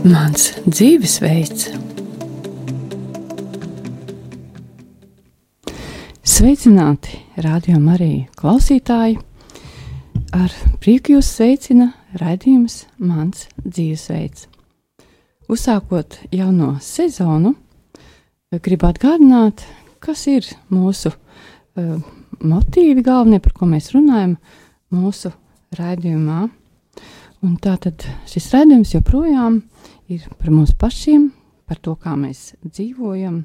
Mans dzīvesveids. Sveicināti, rādījumā arī klausītāji. Ar prieku jūs sveicina raidījums Mans dzīvesveids. Uzsākot jauno sezonu, gribu atgādināt, kas ir mūsu uh, motīvi galvenie, par ko mēs runājam mūsu raidījumā. Un tā tad šis raidījums joprojām ir par mums pašiem, par to, kā mēs dzīvojam.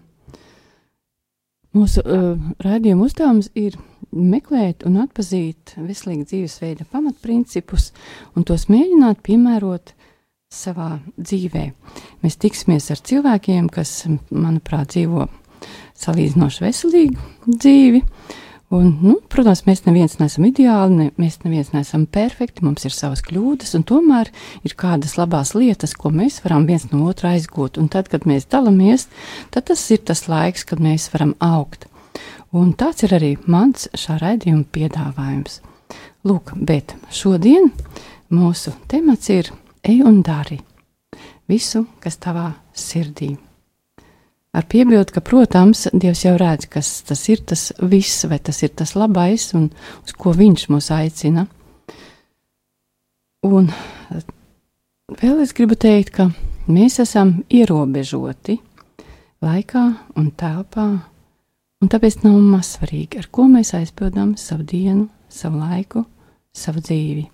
Mūsu uh, raidījuma uzdevums ir meklēt un atpazīt veselīgu dzīvesveida pamatprincipus un tos mēģināt piemērot savā dzīvē. Mēs tiksimies ar cilvēkiem, kas, manuprāt, dzīvo salīdzinoši veselīgu dzīvi, uh, Un, nu, protams, mēs neviens neesam ideāli, ne, mēs neviens neesam perfekti, mums ir savas kļūdas, un tomēr ir kādas labās lietas, ko mēs varam viens no otra aizgūt. Un tad, kad mēs dalāmies, tad tas ir tas laiks, kad mēs varam augt. Un tāds ir arī mans šā raidījuma piedāvājums. Lūk, bet šodien mūsu temats ir ej un dari visu, kas tavā sirdī ir ar piebildu, ka, protams, Dievs jau redz, kas tas ir tas viss, vai tas ir tas labais, un uz ko Viņš mūs aicina. Un vēl es gribu teikt, ka mēs esam ierobežoti laikā un telpā, un tāpēc nav mazsvarīgi, ar ko mēs aizpildām savu dienu, savu laiku, savu dzīvi.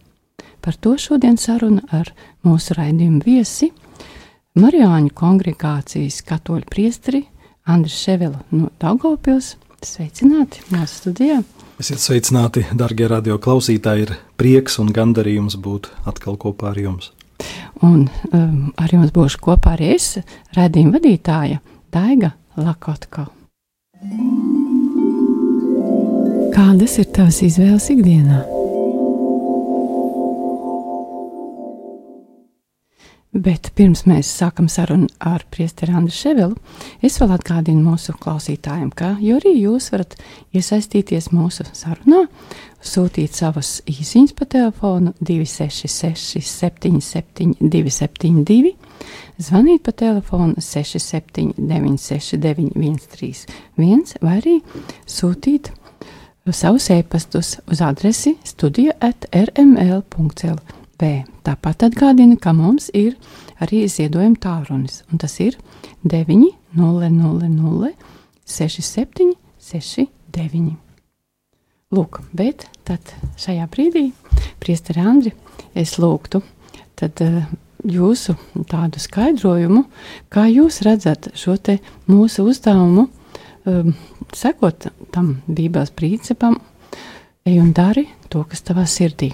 Par to šodien saruna ar mūsu raidījumu viesi Marijāņu kongregācijas katoļu priesteri Andris Ševela no Daugopils. Sveicināti mūsu studijā! Esiet sveicināti, darbie radio klausītāji! Ir prieks un gandarījums būt atkal kopā ar jums. Un um, ar jums būšu kopā arī es, redzījuma vadītāja Daiga Lakotko. Kādas ir tavas izvēles ikdienā? Bet pirms mēs sākam sarunu ar priesteri Andru Ševelu, es vēl atgādinu mūsu klausītājiem, ka arī jūs varat iesaistīties mūsu sarunā, sūtīt savas īsiņas pa telefonu 266 77 272, zvanīt pa telefonu 67 969 131 vai arī sūtīt savus e-pastus uz adresi studija at rml.lv B. Tāpat atgādina, ka mums ir arī ziedojuma tālrunis, un tas ir 900 67 69. Lūk, bet tad šajā brīdī, Priesteri Andri, es lūgtu tad, uh, jūsu tādu skaidrojumu, kā jūs redzat šo te mūsu uzdevumu, um, sekot tam Bībeles principam, ej un dari to, kas tavā sirdī.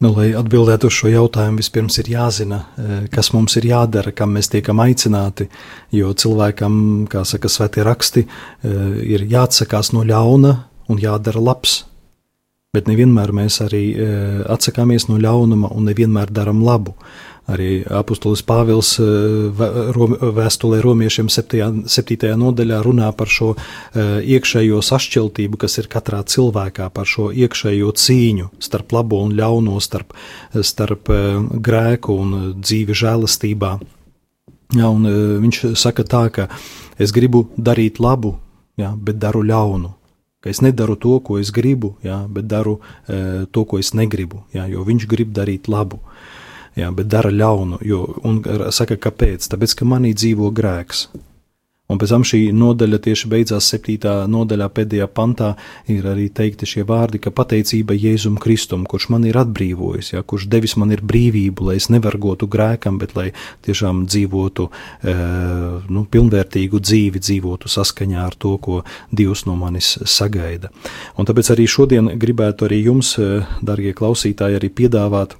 Nu, lai atbildētu uz šo jautājumu, vispirms ir jāzina, e, kas mums ir jādara, kam mēs tiekam aicināti. Jo cilvēkam, kā saka svētie raksti, e, ir jāatsakās no ļauna un jādara labs. Bet nevienmēr mēs arī e, atsakāmies no ļaunuma un nevienmēr darām labu. Arī apustulis Pāvils eh, vēstulē romiešiem 7. nodaļā runā par šo eh, iekšējo sašķeltību, kas ir katrā cilvēkā, par šo iekšējo cīņu starp labo un ļauno, starp, starp eh, grēku un dzīvi žēlastībā. Ja, un viņš saka tā, ka es gribu darīt labu, ja, bet daru ļaunu ka es nedaru to, ko es gribu, jā, bet daru e, to, ko es negribu, jā, jo viņš grib darīt labu jā, bet dara ļaunu. Jo, un saka, kāpēc? Tāpēc, ka manī dzīvo grēks. Un pēc tam šī nodaļa tieši beidzās septītā nodaļā, pēdējā pantā, ir arī teikti šie vārdi, ka pateicība Jēzum Kristum, kurš man ir atbrīvojis, ja, kurš devis man ir brīvību, lai es nevargotu grēkam, bet lai tiešām dzīvotu e, nu, pilnvērtīgu dzīvi, dzīvotu saskaņā ar to, ko Dievs no manis sagaida. Un tāpēc arī šodien gribētu arī jums, e, darbie klausītāji, arī piedāvāt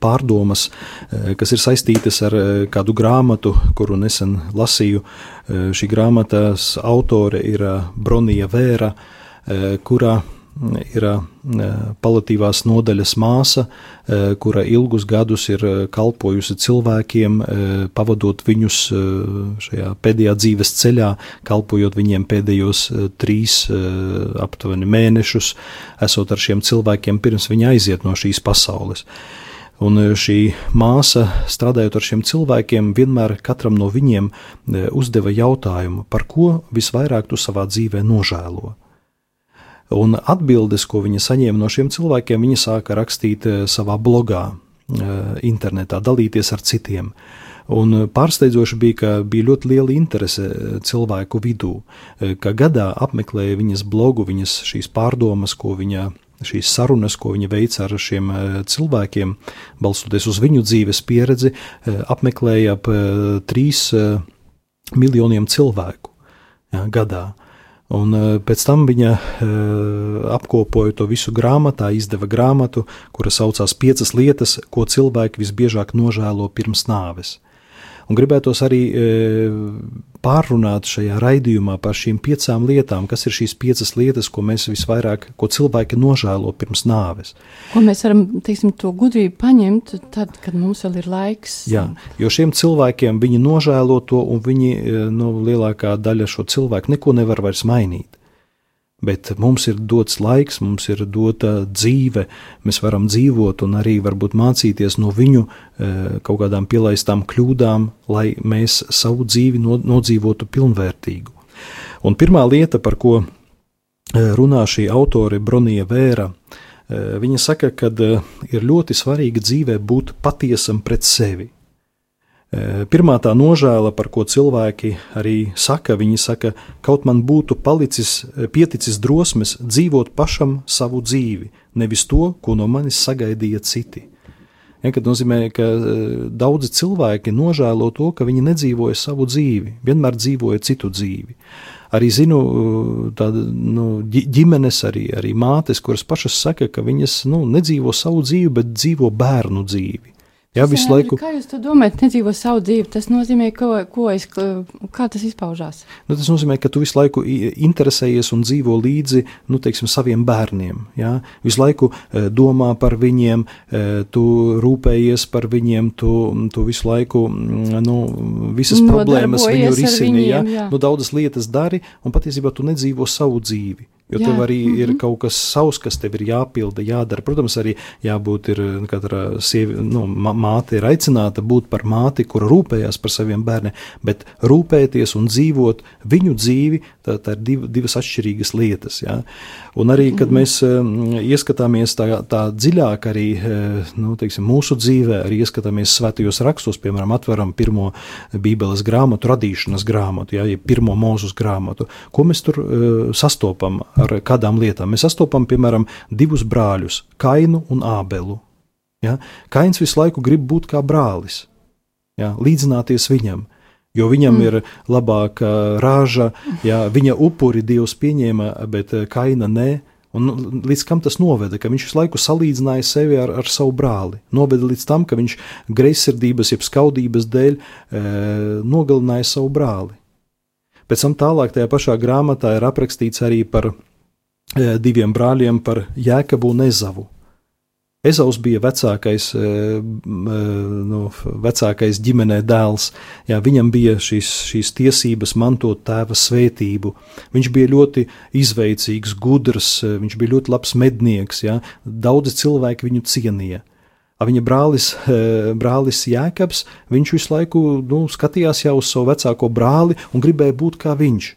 pārdomas, eh, kas ir saistītas ar eh, kādu grāmatu, kuru nesen lasīju. Šī grāmatas autore ir Bronija Vēra, kurā ir palatīvās nodaļas māsa, kura ilgus gadus ir kalpojusi cilvēkiem, pavadot viņus šajā pēdējā dzīves ceļā, kalpojot viņiem pēdējos trīs aptuveni mēnešus, esot ar šiem cilvēkiem pirms viņi aiziet no šīs pasaules. Un šī māsa, strādājot ar šiem cilvēkiem, vienmēr katram no viņiem uzdeva jautājumu, par ko visvairāk tu savā dzīvē nožēlo. Un atbildes, ko viņa saņēma no šiem cilvēkiem, viņa sāka rakstīt savā blogā, internetā, dalīties ar citiem. Un pārsteidzoši bija, ka bija ļoti liela interese cilvēku vidū, ka gadā apmeklēja viņas blogu, viņas šīs pārdomas, ko viņa šīs sarunas, ko viņa veica ar šiem cilvēkiem, balstoties uz viņu dzīves pieredzi, apmeklēja ap trīs miljoniem cilvēku jā, gadā. Un pēc tam viņa apkopoja to visu grāmatā, izdeva grāmatu, kura saucās Piecas lietas, ko cilvēki visbiežāk nožēlo pirms nāves. Un gribētos arī e, pārrunāt šajā raidījumā par šīm piecām lietām, kas ir šīs piecas lietas, ko mēs visvairāk, ko cilvēki nožēlo pirms nāves. Ko mēs varam, teiksim, to gudrību paņemt tad, kad mums vēl ir laiks. Jā, jo šiem cilvēkiem viņi nožēlo to, un viņi, e, nu, lielākā daļa šo cilvēku neko nevar vairs mainīt bet mums ir dots laiks, mums ir dota dzīve, mēs varam dzīvot un arī varbūt mācīties no viņu eh, kaut kādām pielaistām kļūdām, lai mēs savu dzīvi nodzīvotu pilnvērtīgu. Un pirmā lieta, par ko eh, runā šī autore Bronija Vēra, eh, viņa saka, ka ir ļoti svarīgi dzīvē būt patiesam pret sevi. Pirmā tā nožēla, par ko cilvēki arī saka, viņi saka, kaut man būtu palicis, pieticis drosmes dzīvot pašam savu dzīvi, nevis to, ko no manis sagaidīja citi. Ja, kad nozīmē, ka daudzi cilvēki nožēlo to, ka viņi nedzīvoja savu dzīvi, vienmēr dzīvoja citu dzīvi. Arī zinu, tāda nu, ģimenes, arī, arī mātes, kuras pašas saka, ka viņas nu, nedzīvo savu dzīvi, bet dzīvo bērnu dzīvi. Jā, visu laiku. Kā jūs to domājat, nedzīvo savu dzīvi? Tas nozīmē, ko, ko es, kā tas izpaužās? Nu, tas nozīmē, ka tu visu laiku interesējies un dzīvo līdzi nu, teiksim, saviem bērniem. Jā? Visu laiku e, domā par viņiem, e, tu rūpējies par viņiem, tu, tu visu laiku nu, visas problēmas viņu risini. Viņiem, jā? Jā. Nu, daudzas lietas dari, un patiesībā tu nedzīvo savu dzīvi. Jo jā. tev arī mm -hmm. ir mhm. kaut kas savs, kas tev ir jāpilda, jādara. Protams, arī jābūt ir nu, katra sievi, nu, māte ir aicināta būt par māti, kura rūpējās par saviem bērniem, bet rūpēties un dzīvot viņu dzīvi, tā, tā ir div, divas atšķirīgas lietas. Jā. Un arī, kad mhm. mēs um, ieskatāmies tā, tā dziļāk arī uh, nu, teiksim, mūsu dzīvē, arī ieskatāmies svētajos rakstos, piemēram, atveram pirmo Bībeles grāmatu, radīšanas grāmatu, jā, ja pirmo mūzus grāmatu, ko mēs tur uh, sastopam ar kādām lietām. Mēs sastopam, piemēram, divus brāļus, Kainu un Ābelu. Ja? Kains visu laiku grib būt kā brālis, ja? līdzināties viņam. Jo viņam mm. ir labāka rāža, ja viņa upuri Dievs pieņēma, bet Kaina nē. Un līdz kam tas noveda? Ka viņš visu laiku salīdzināja sevi ar, ar savu brāli. Noveda līdz tam, ka viņš greizsirdības, jeb skaudības dēļ e, nogalināja savu brāli. Pēc tam tālāk tajā pašā grāmatā ir aprakstīts arī par e, diviem brāļiem, par Jēkabu un Ezavu. Ezavs bija vecākais, e, e, nu, vecākais ģimenē dēls. Jā, viņam bija šīs, šīs tiesības mantot tēva svētību. Viņš bija ļoti izveicīgs, gudrs, viņš bija ļoti labs mednieks. Jā. Daudzi cilvēki viņu cienīja. Viņa brālis, eh, brālis Jēkabs, viņš visu laiku nu, skatījās jau uz savu vecāko brāli un gribēja būt kā viņš.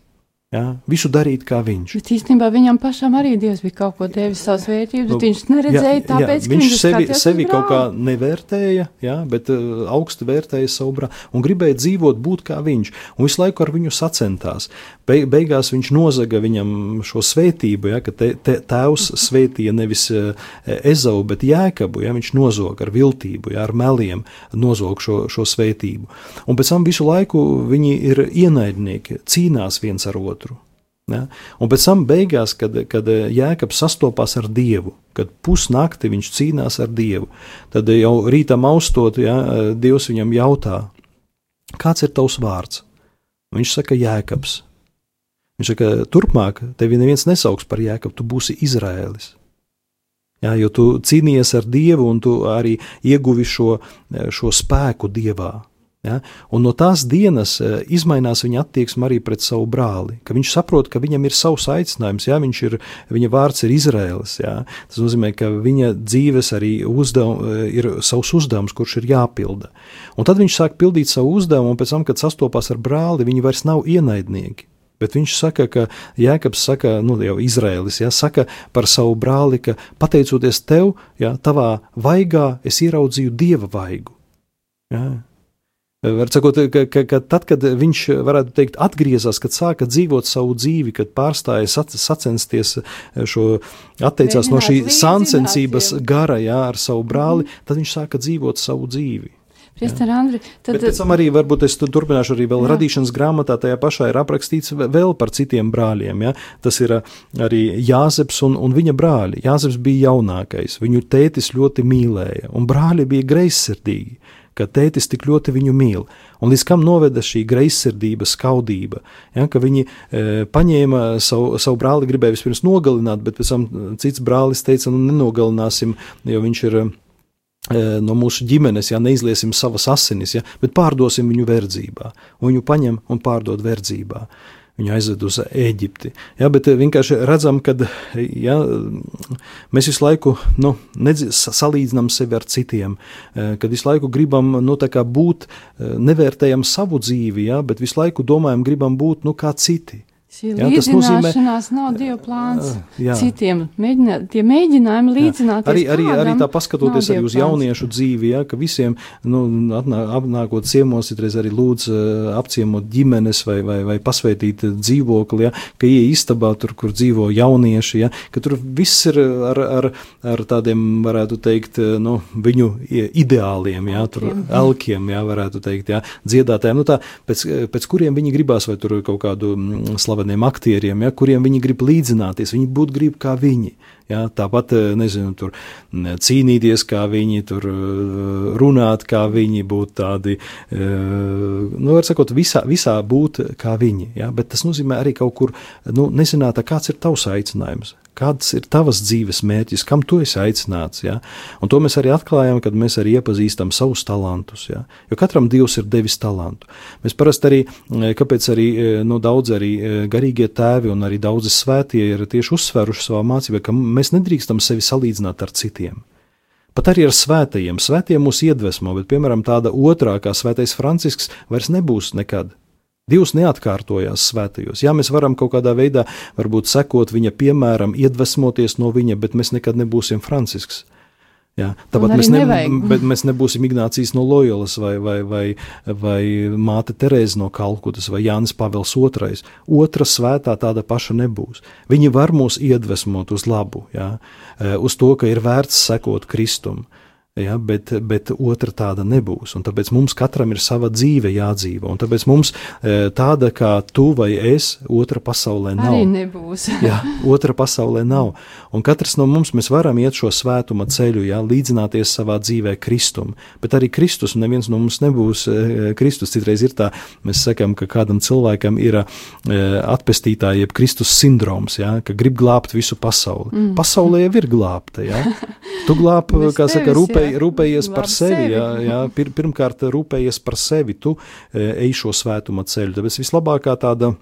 Ja, visu darīt kā viņš. Bet īstenībā viņam pašam arī Dievs bija kaut ko devis savas vērtības, bet nu, viņš neredzēja jā, tāpēc, jā, ka viņš sevi, sevi kaut kā nevērtēja, jā, bet uh, augstu vērtēja savu brāli un gribēja dzīvot, būt kā viņš. Un visu laiku ar viņu sacentās. Be, beigās viņš nozaga viņam šo svētību, ja, ka te, te, tēvs svētīja nevis uh, Ezau, bet Jēkabu. Ja, viņš nozoga ar viltību, ja, ar meliem nozoga šo, šo svētību. Un pēc tam visu laiku viņi ir ienaidnieki, cīnās viens ar otru. Ja? Un pēc tam, beigās, kad, kad Jēkabs sastopās ar Dievu, kad pusnakti viņš cīnās ar Dievu, tad jau rītam austot, ja, Dievs viņam jautā, kāds ir tavs vārds? Viņš saka, Jēkabs. Viņš saka, turpmāk tevi neviens nesauks par Jēkabu, tu būsi Izraēlis. Jā, jo tu cīnījies ar Dievu un tu arī ieguvi šo, šo spēku Dievā. Ja? Un no tās dienas uh, izmainās viņa attieksme arī pret savu brāli. Viņš saprot, ka viņam ir savs aicinājums, ja? ir, viņa vārds ir Izraēlis. Ja? Tas nozīmē, ka viņa dzīves arī uzdev, uh, ir savs uzdevums, kurš ir jāpilda. Un tad viņš sāk pildīt savu uzdevumu, un pēc tam, kad sastopās ar brāli, viņi vairs nav ienaidnieki. Bet viņš saka, ka Jēkabs saka, nu jau Izraēlis, ja, saka par savu brāli, ka pateicoties tev, ja, tavā vaigā es ieraudzīju dieva vaigu. Ja. Var sakot, ka, ka, ka tad, kad viņš, varētu teikt, atgriezās, kad sāka dzīvot savu dzīvi, kad pārstāja sac, sacensties šo, atteicās Mēģināt no šī sancensības gara, jā, ar savu brāli, mm -hmm. tad viņš sāka dzīvot savu dzīvi. Priester Andri, tad... Bet pēc tam arī, varbūt es turpināšu arī vēl jā. radīšanas grāmatā, tajā pašā ir aprakstīts vēl par citiem brāļiem, ja? Tas ir arī Jāzeps un, un viņa brāļi. Jāzeps bija jaunākais, viņu tētis ļoti mīlēja, un brāļi bija greizsirdīgi ka tētis tik ļoti viņu mīl, un līdz kam noveda šī greizsirdība, skaudība, ja, ka viņi e, paņēma savu, savu brāli, gribēja vispirms nogalināt, bet pēc tam cits brālis teica, nu nenogalināsim, jo viņš ir no mūsu ģimenes, ja neizliesim savas asinis, ja, bet pārdosim viņu verdzībā. Un viņu paņem un pārdod verdzībā. Viņu aizved uz Eģipti. Ja, bet vienkārši redzam, ka ja, mēs visu laiku nu, nedz, salīdzinām sevi ar citiem, kad visu laiku gribam nu, būt, nevērtējam savu dzīvi, ja, bet visu laiku domājam, gribam būt nu, kā citi. Šī jā, līdzināšanās nozīmē, nav Dieva plāns jā. citiem. Mēģinā, tie mēģinājumi līdzināties. Arī, arī, arī tā paskatoties arī uz plāns. jauniešu dzīvi, ja, ka visiem, nu, atnā, apnākot ciemos, itreiz arī lūdz apciemot ģimenes vai, vai, vai pasveitīt dzīvokli, ja, ka ie istabā tur, kur dzīvo jaunieši, ja, ka tur viss ir ar, ar, ar tādiem, varētu teikt, nu, viņu ideāliem, ja, tur elkiem, ja, varētu teikt, ja, dziedātājiem, nu tā, pēc, pēc kuriem viņi gribās, vai tur kaut kādu slavenu slaveniem aktieriem, ja, kuriem viņi grib līdzināties, viņi būt grib kā viņi. Ja, tāpat, eh, nezinu, tur cīnīties kā viņi, tur eh, runāt kā viņi, būt tādi, eh, nu, var sakot, visā, visā būt kā viņi. Ja, bet tas nozīmē arī kaut kur, nu, nezināt, kāds ir tavs aicinājums, Kāds ir tavs dzīves mērķis, kam tu esi aicināts? Ja? Un to mēs arī atklājam, kad mēs arī iepazīstam savus talantus. Ja? Jo katram Dievs ir devis talantu. Mēs parasti arī, e, kāpēc arī nu, daudz arī e, garīgie tēvi un arī daudzi svētie ir tieši uzsvēruši savā mācībā, ka mēs nedrīkstam sevi salīdzināt ar citiem. Pat arī ar svētajiem. Svētie mūs iedvesmo, bet, piemēram, tāda otrā, kā svētais Francisks, vairs nebūs nekad. Dievs neatkārtojās svētajos. Jā, mēs varam kaut kādā veidā, varbūt sekot viņa piemēram, iedvesmoties no viņa, bet mēs nekad nebūsim Francisks. Jā, tāpat mēs, ne, mēs nebūsim Ignācijas no Loyolas vai, vai, vai, vai Māte Terēza no Kalkutas vai Jānis Pāvils II. Otra svētā tāda paša nebūs. Viņi var mūs iedvesmot uz labu, jā, uz to, ka ir vērts sekot Kristum. Ja, bet, bet otra tāda nebūs. Un tāpēc mums katram ir sava dzīve jādzīvo. Un tāpēc mums e, tāda kā tu vai es, otra pasaulē nav. Arī nebūs. jā, otra pasaulē nav. Un katrs no mums mēs varam iet šo svētuma ceļu, jā, līdzināties savā dzīvē Kristum. Bet arī Kristus, un neviens no mums nebūs e, Kristus. Citreiz ir tā, mēs sakam, ka kādam cilvēkam ir e, atpestītāja, jeb Kristus sindroms, jā, ka grib glābt visu pasauli. Mm. Pasaulē jau ir glābta. Jā. Tu glāb, kā saka, rūpē rūpēj, rūpējies par sevi. sevi. Jā, jā, pir, pirmkārt, rūpējies par sevi, tu e, ej šo svētuma ceļu. Tāpēc vislabākā tāda.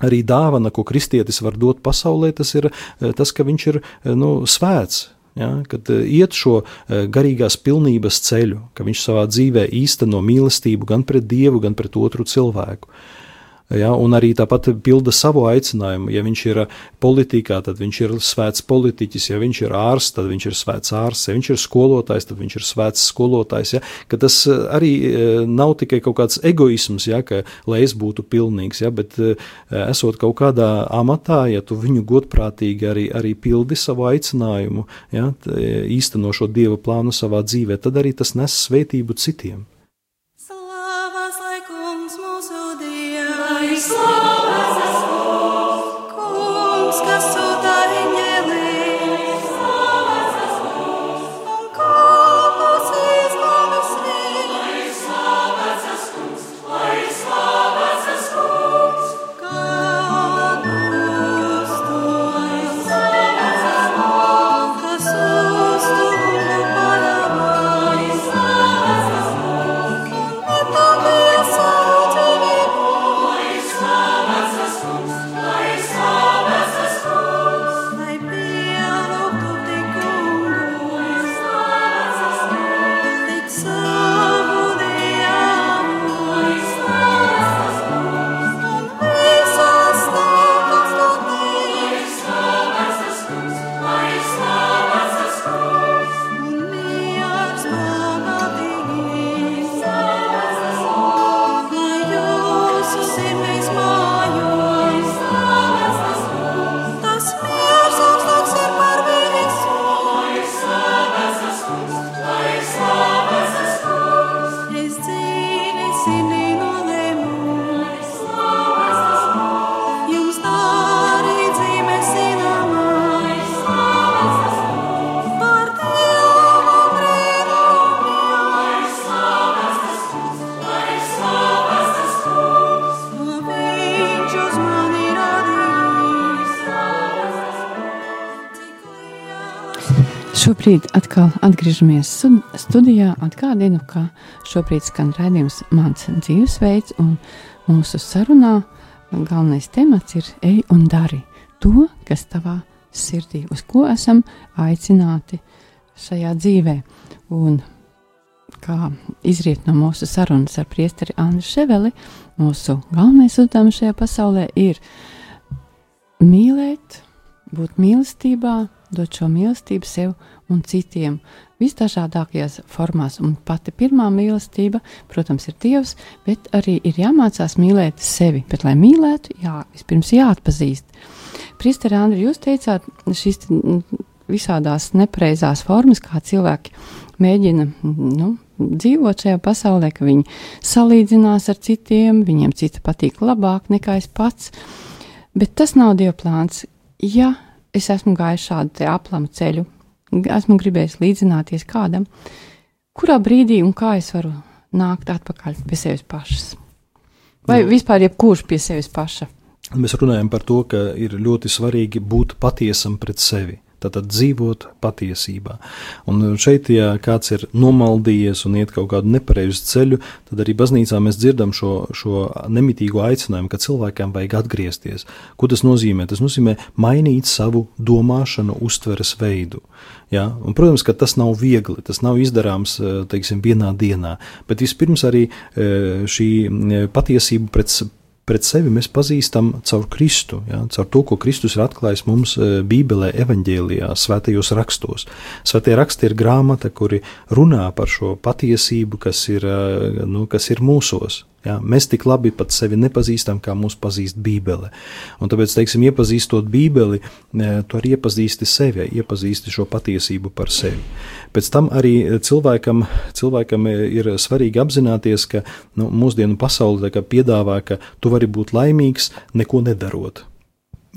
Arī dāvana, ko kristietis var dot pasaulē, tas ir e, tas, ka viņš ir e, nu, svēts, Ja, kad iet šo garīgās pilnības ceļu, ka viņš savā dzīvē īsteno mīlestību gan pret Dievu, gan pret otru cilvēku. Ja, un arī tāpat pilda savu aicinājumu. Ja viņš ir politikā, tad viņš ir svēts politiķis, ja viņš ir ārsts, tad viņš ir svēts ārsts, ja viņš ir skolotājs, tad viņš ir svēts skolotājs. Ja, tas eh, arī eh, nav tikai kaut kāds egoisms, ja, ka, lai es būtu pilnīgs, ja, bet eh, esot kaut kādā amatā, ja tu viņu godprātīgi arī, arī pildi savu aicinājumu, ja, īsteno šo dieva plānu savā dzīvē, tad arī tas nes svētību citiem. Šobrīd atkal atgriežamies studijā. Atgādinu, ka šobrīd skan raidījums Mans dzīvesveids, un mūsu sarunā galvenais temats ir ej un dari to, kas tavā sirdī, uz ko esam aicināti šajā dzīvē. Un kā izriet no mūsu sarunas ar priesteri Andru Ševeli, mūsu galvenais uzdevums šajā pasaulē ir mīlēt, būt mīlestībā, dot šo mīlestību sev un citiem visdažādākajās formās. Un pati pirmā mīlestība, protams, ir Dievs, bet arī ir jāmācās mīlēt sevi. Bet, lai mīlētu, jā, vispirms jāatpazīst. Pristeri Andri, jūs teicāt, šīs visādās nepareizās formas, kā cilvēki mēģina nu, dzīvot šajā pasaulē, ka viņi salīdzinās ar citiem, viņiem cita patīk labāk nekā es pats. Bet tas nav Dieva plāns. Ja es esmu gājis šādu aplamu ceļu, esmu gribējis līdzināties kādam, kurā brīdī un kā es varu nākt atpakaļ pie sevis pašas. Vai nu, vispār jebkurš pie sevis paša? Mēs runājam par to, ka ir ļoti svarīgi būt patiesam pret sevi. Tātad dzīvot patiesībā. Un šeit, ja kāds ir nomaldījies un iet kaut kādu nepareizu ceļu, tad arī baznīcā mēs dzirdam šo, šo nemitīgo aicinājumu, ka cilvēkam vajag atgriezties. Ko tas nozīmē? Tas nozīmē mainīt savu domāšanu, uztveres veidu. Ja? Un, protams, ka tas nav viegli, tas nav izdarāms teiksim, vienā dienā, bet vispirms arī eh, šī eh, patiesība pret pret sevi mēs pazīstam caur Kristu, ja, caur to, ko Kristus ir atklājis mums e, Bībelē, evaņģēlijā, svētajos rakstos. Svētie raksti ir grāmata, kuri runā par šo patiesību, kas ir, e, nu, kas ir mūsos. Ja, mēs tik labi pat sevi nepazīstam, kā mūs pazīst Bībele. Un tāpēc, teiksim, iepazīstot Bībeli, e, tu arī iepazīsti sevi, iepazīsti šo patiesību par sevi. Pēc tam arī cilvēkam, cilvēkam ir svarīgi apzināties, ka nu, mūsdienu pasaule piedāvā, ka tu vari būt laimīgs, neko nedarot.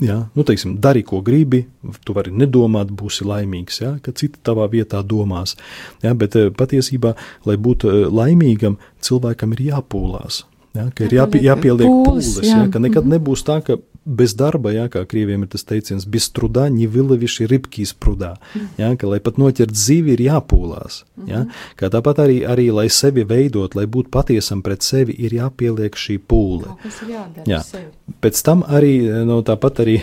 Ja? Nu, teiksim, dari, ko gribi, tu vari nedomāt, būsi laimīgs, ja? ka citi tavā vietā domās. Ja? Bet eh, patiesībā, lai būtu eh, laimīgam, cilvēkam ir jāpūlās. Ja, ka ir jāpie, jāpieliek pūles, jā. Ja, ka nekad mhm. nebūs tā, ka bez darba, ja, kā krieviem ir tas teiciens, bez trudā, ņivileviši ribkīs prudā. Mhm. Ja, ka, lai pat noķert dzīvi, ir jāpūlās. Ja, mhm. kā tāpat arī, arī, lai sevi veidot, lai būtu patiesam pret sevi, ir jāpieliek šī pūle. Jā. Pēc tam arī, no, tāpat arī,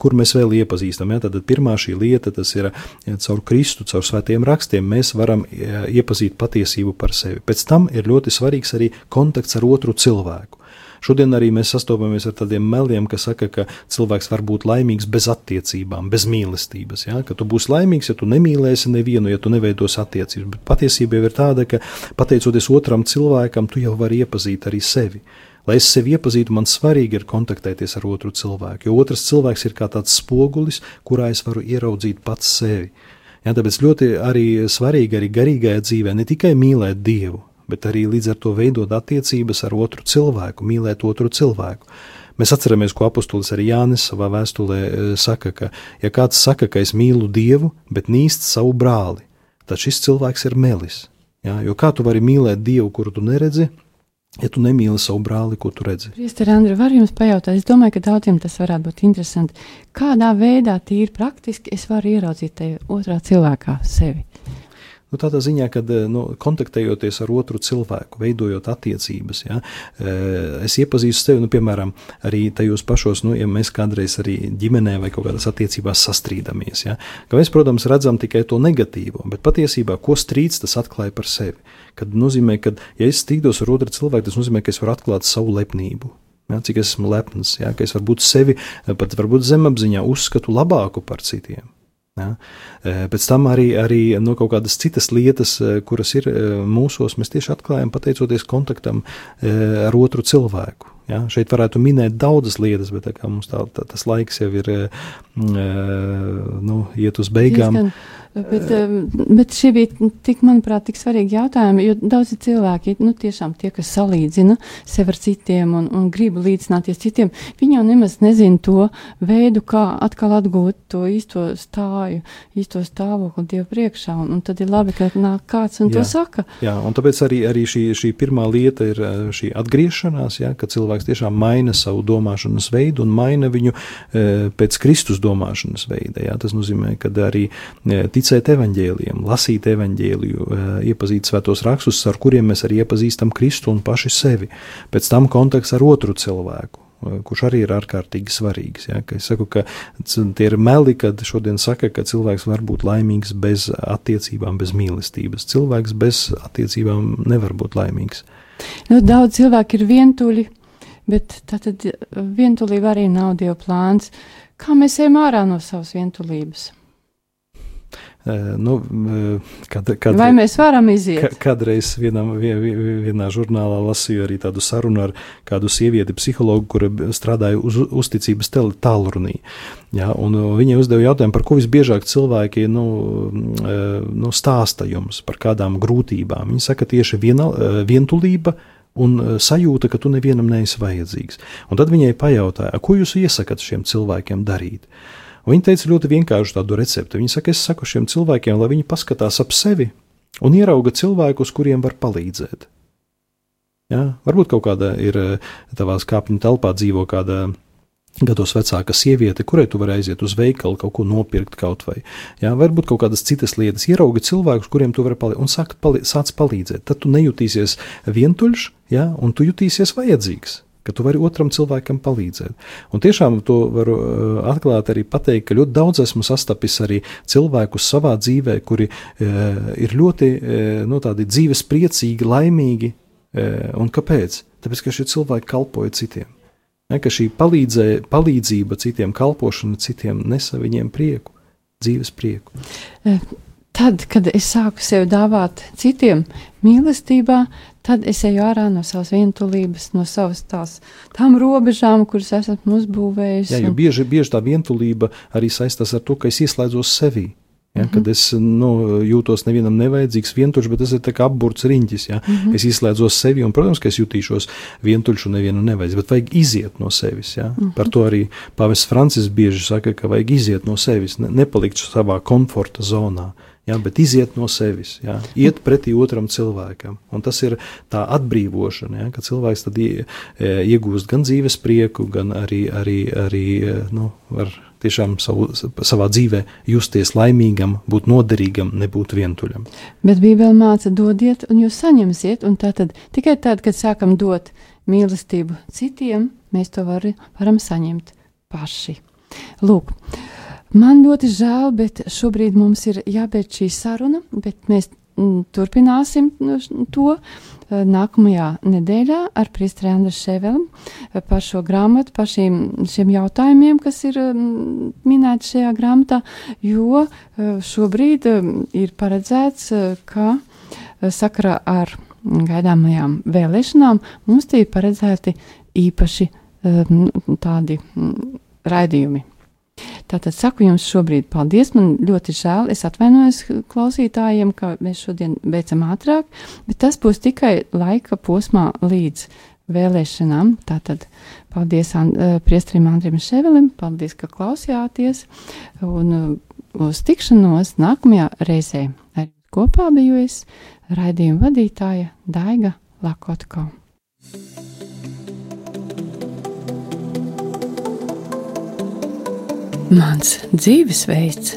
kur mēs vēl iepazīstam, ja, tad pirmā šī lieta, tas ir ja, caur Kristu, caur svētiem rakstiem, mēs varam ja, iepazīt patiesību par sevi. Pēc tam ir ļoti svarīgs arī kontakts ar otru cilvēku. Šodien arī mēs sastopamies ar tādiem meliem, kas saka, ka cilvēks var būt laimīgs bez attiecībām, bez mīlestības. Ja? Ka tu būsi laimīgs, ja tu nemīlēsi nevienu, ja tu neveidos attiecības. Bet patiesība jau ir tāda, ka pateicoties otram cilvēkam, tu jau vari iepazīt arī sevi. Lai es sevi iepazītu, man svarīgi ir kontaktēties ar otru cilvēku, jo otrs cilvēks ir kā tāds spogulis, kurā es varu ieraudzīt pats sevi. Ja, tāpēc ļoti arī svarīgi arī garīgajā dzīvē ne tikai mīlēt Dievu, bet arī līdz ar to veidot attiecības ar otru cilvēku, mīlēt otru cilvēku. Mēs atceramies, ko apustulis arī Jānis savā vēstulē e, saka, ka, ja kāds saka, ka es mīlu Dievu, bet nīst savu brāli, tad šis cilvēks ir melis. Ja? Jo kā tu vari mīlēt Dievu, kuru tu neredzi, ja tu nemīli savu brāli, ko tu redzi. Priester Andri, var jums pajautāt, es domāju, ka daudziem tas varētu būt interesanti. Kādā veidā tīri praktiski es varu ieraudzīt te otrā cilvēkā sevi? Nu, tādā ziņā, ka eh, nu, kontaktējoties ar otru cilvēku, veidojot attiecības, ja, eh, es iepazīstu tevi, nu, piemēram, arī tajos pašos, nu, ja mēs kādreiz arī ģimenē vai kaut kādās attiecībās sastrīdamies. Ja, ka mēs, protams, redzam tikai to negatīvo, bet patiesībā, ko strīds tas atklāja par sevi. Kad nozīmē, ka, ja es strīdos ar otru cilvēku, tas nozīmē, ka es varu atklāt savu lepnību. Ja, cik esmu lepns, ja, ka es varbūt sevi pat varbūt zemapziņā uzskatu labāku par citiem. Ja? Pēc tam arī, arī no kaut kādas citas lietas, kuras ir mūsos, mēs tieši atklājam pateicoties kontaktam ar otru cilvēku. Ja? Šeit varētu minēt daudzas lietas, bet tā mums tā, tā, tas laiks jau ir nu, iet uz beigām. Diezgan Bet, bet šie bija tik, manuprāt, tik svarīgi jautājumi, jo daudzi cilvēki, nu, tiešām tie, kas salīdzina sevi ar citiem un, un grib līdzināties citiem, viņi jau nemaz nezina to veidu, kā atkal atgūt to īsto stāju, īsto stāvokli Dievu priekšā, un, un tad ir labi, ka nāk kāds un jā, to saka. Jā, un tāpēc arī, arī šī, šī pirmā lieta ir eh, šī atgriešanās, jā, ka cilvēks tiešām maina savu domāšanas veidu un maina viņu e, pēc Kristus domāšanas veida, jā, tas nozīmē, ka arī e, ticēt evaņģēliem, lasīt evaņģēliju, iepazīt svētos rakstus, ar kuriem mēs arī iepazīstam Kristu un paši sevi. Pēc tam kontakts ar otru cilvēku kurš arī ir ārkārtīgi svarīgs. Ja? Es saku, ka tie ir meli, kad šodien saka, ka cilvēks var būt laimīgs bez attiecībām, bez mīlestības. Cilvēks bez attiecībām nevar būt laimīgs. Nu, daudz cilvēku ir vientuļi, bet tad vientulība arī nav Dieva plāns. Kā mēs ejam ārā no savas vientulības? Nu, kad, kad, Vai mēs varam iziet? Kādreiz vienam, vienā žurnālā lasīju arī tādu sarunu ar kādu sievieti, psihologu, kura strādāja uz uzticības tālrunī. Ja, viņai uzdeva jautājumu, par ko visbiežāk cilvēki nu, nu, stāsta jums, par kādām grūtībām. Viņi saka tieši viena, vientulība un sajūta, ka tu nevienam neesi vajadzīgs. Un tad viņai pajautāja, ko jūs iesakat šiem cilvēkiem darīt? Un viņa teica ļoti vienkāršu tādu recepti. Viņa saka, es saku šiem cilvēkiem, lai viņi paskatās ap sevi un ierauga cilvēkus, kuriem var palīdzēt. Ja? Varbūt kaut kāda ir eh, tavā kāpņu telpā dzīvo kāda gados vecāka sieviete, kurai tu vari aiziet uz veikalu, kaut ko nopirkt kaut vai. Jā, varbūt kaut kādas citas lietas, ieraugi cilvēkus, kuriem tu vari palīdzēt, un sāc, palī, sāc palīdzēt. Tad tu nejutīsies vientuļš, jā, un tu jutīsies vajadzīgs ka tu vari otram cilvēkam palīdzēt. Un tiešām to varu uh, atklāt arī pateikt, ka ļoti daudz esmu sastapis arī cilvēkus savā dzīvē, kuri uh, ir ļoti uh, no nu, tādi dzīves priecīgi, laimīgi. Un kāpēc? Tāpēc, ka šie cilvēki kalpoja citiem. Ne, ka šī palīdzē, palīdzība citiem, kalpošana citiem nesa viņiem prieku, dzīves prieku. Tad, kad es sāku sev dāvāt citiem mīlestībā, tad es eju ārā no savas vientulības, no savas tās tām robežām, kuras esmu uzbūvējis. Jā, jo bieži, bieži tā vientulība arī saistās ar to, ka es ieslēdzos sevī. Ja, mm -hmm. Kad es nu, jūtos nevienam nevajadzīgs, vientuļš, bet tas ir kā apburts riņķis. Ja. Mm -hmm. Es izslēdzos sevi, un, protams, ka es jutīšos vientuļš un nevienam nevajadzīgs, bet vajag iziet no sevis. Ja. Mm -hmm. Par to arī Pāvests Francis bieži saka, ka vajag iziet no sevis, ne, nepalikt savā komforta zonā. Ja, bet iziet no sevis, ja, iet pretī otram cilvēkam. Un tas ir tā atbrīvošana, ja, ka cilvēks tad ie, e, iegūst gan dzīves prieku, gan arī, arī, arī e, nu, var tiešām savu, savā dzīvē justies laimīgam, būt noderīgam, nebūt vientuļam. Bet Bībele māca dodiet, un jūs saņemsiet, un tā tad tikai tad, kad sākam dot mīlestību citiem, mēs to var, varam saņemt paši. Lūk, man ļoti žēl, bet šobrīd mums ir jābeidz šī saruna, bet mēs mm, turpināsim to. Eh, nākamajā nedēļā ar Priestri Andru Ševelu eh, par šo grāmatu, par šīm, šiem jautājumiem, kas ir mm, minēti šajā grāmatā, jo eh, šobrīd ir paredzēts, ka sakarā ar gaidāmajām vēlēšanām mums tie ir paredzēti īpaši tādi mm, raidījumi. Tātad saku jums šobrīd paldies. Man ļoti žēl. Es atvainojos klausītājiem, ka mēs šodien beidzam ātrāk, bet tas būs tikai laika posmā līdz vēlēšanām. Tātad paldies and, uh, priestrim Andrim Ševelim, paldies, ka klausījāties un uh, uz tikšanos nākamajā reizē. Ar kopā biju es raidījuma vadītāja Daiga Lakotko. Mans dzīvesveids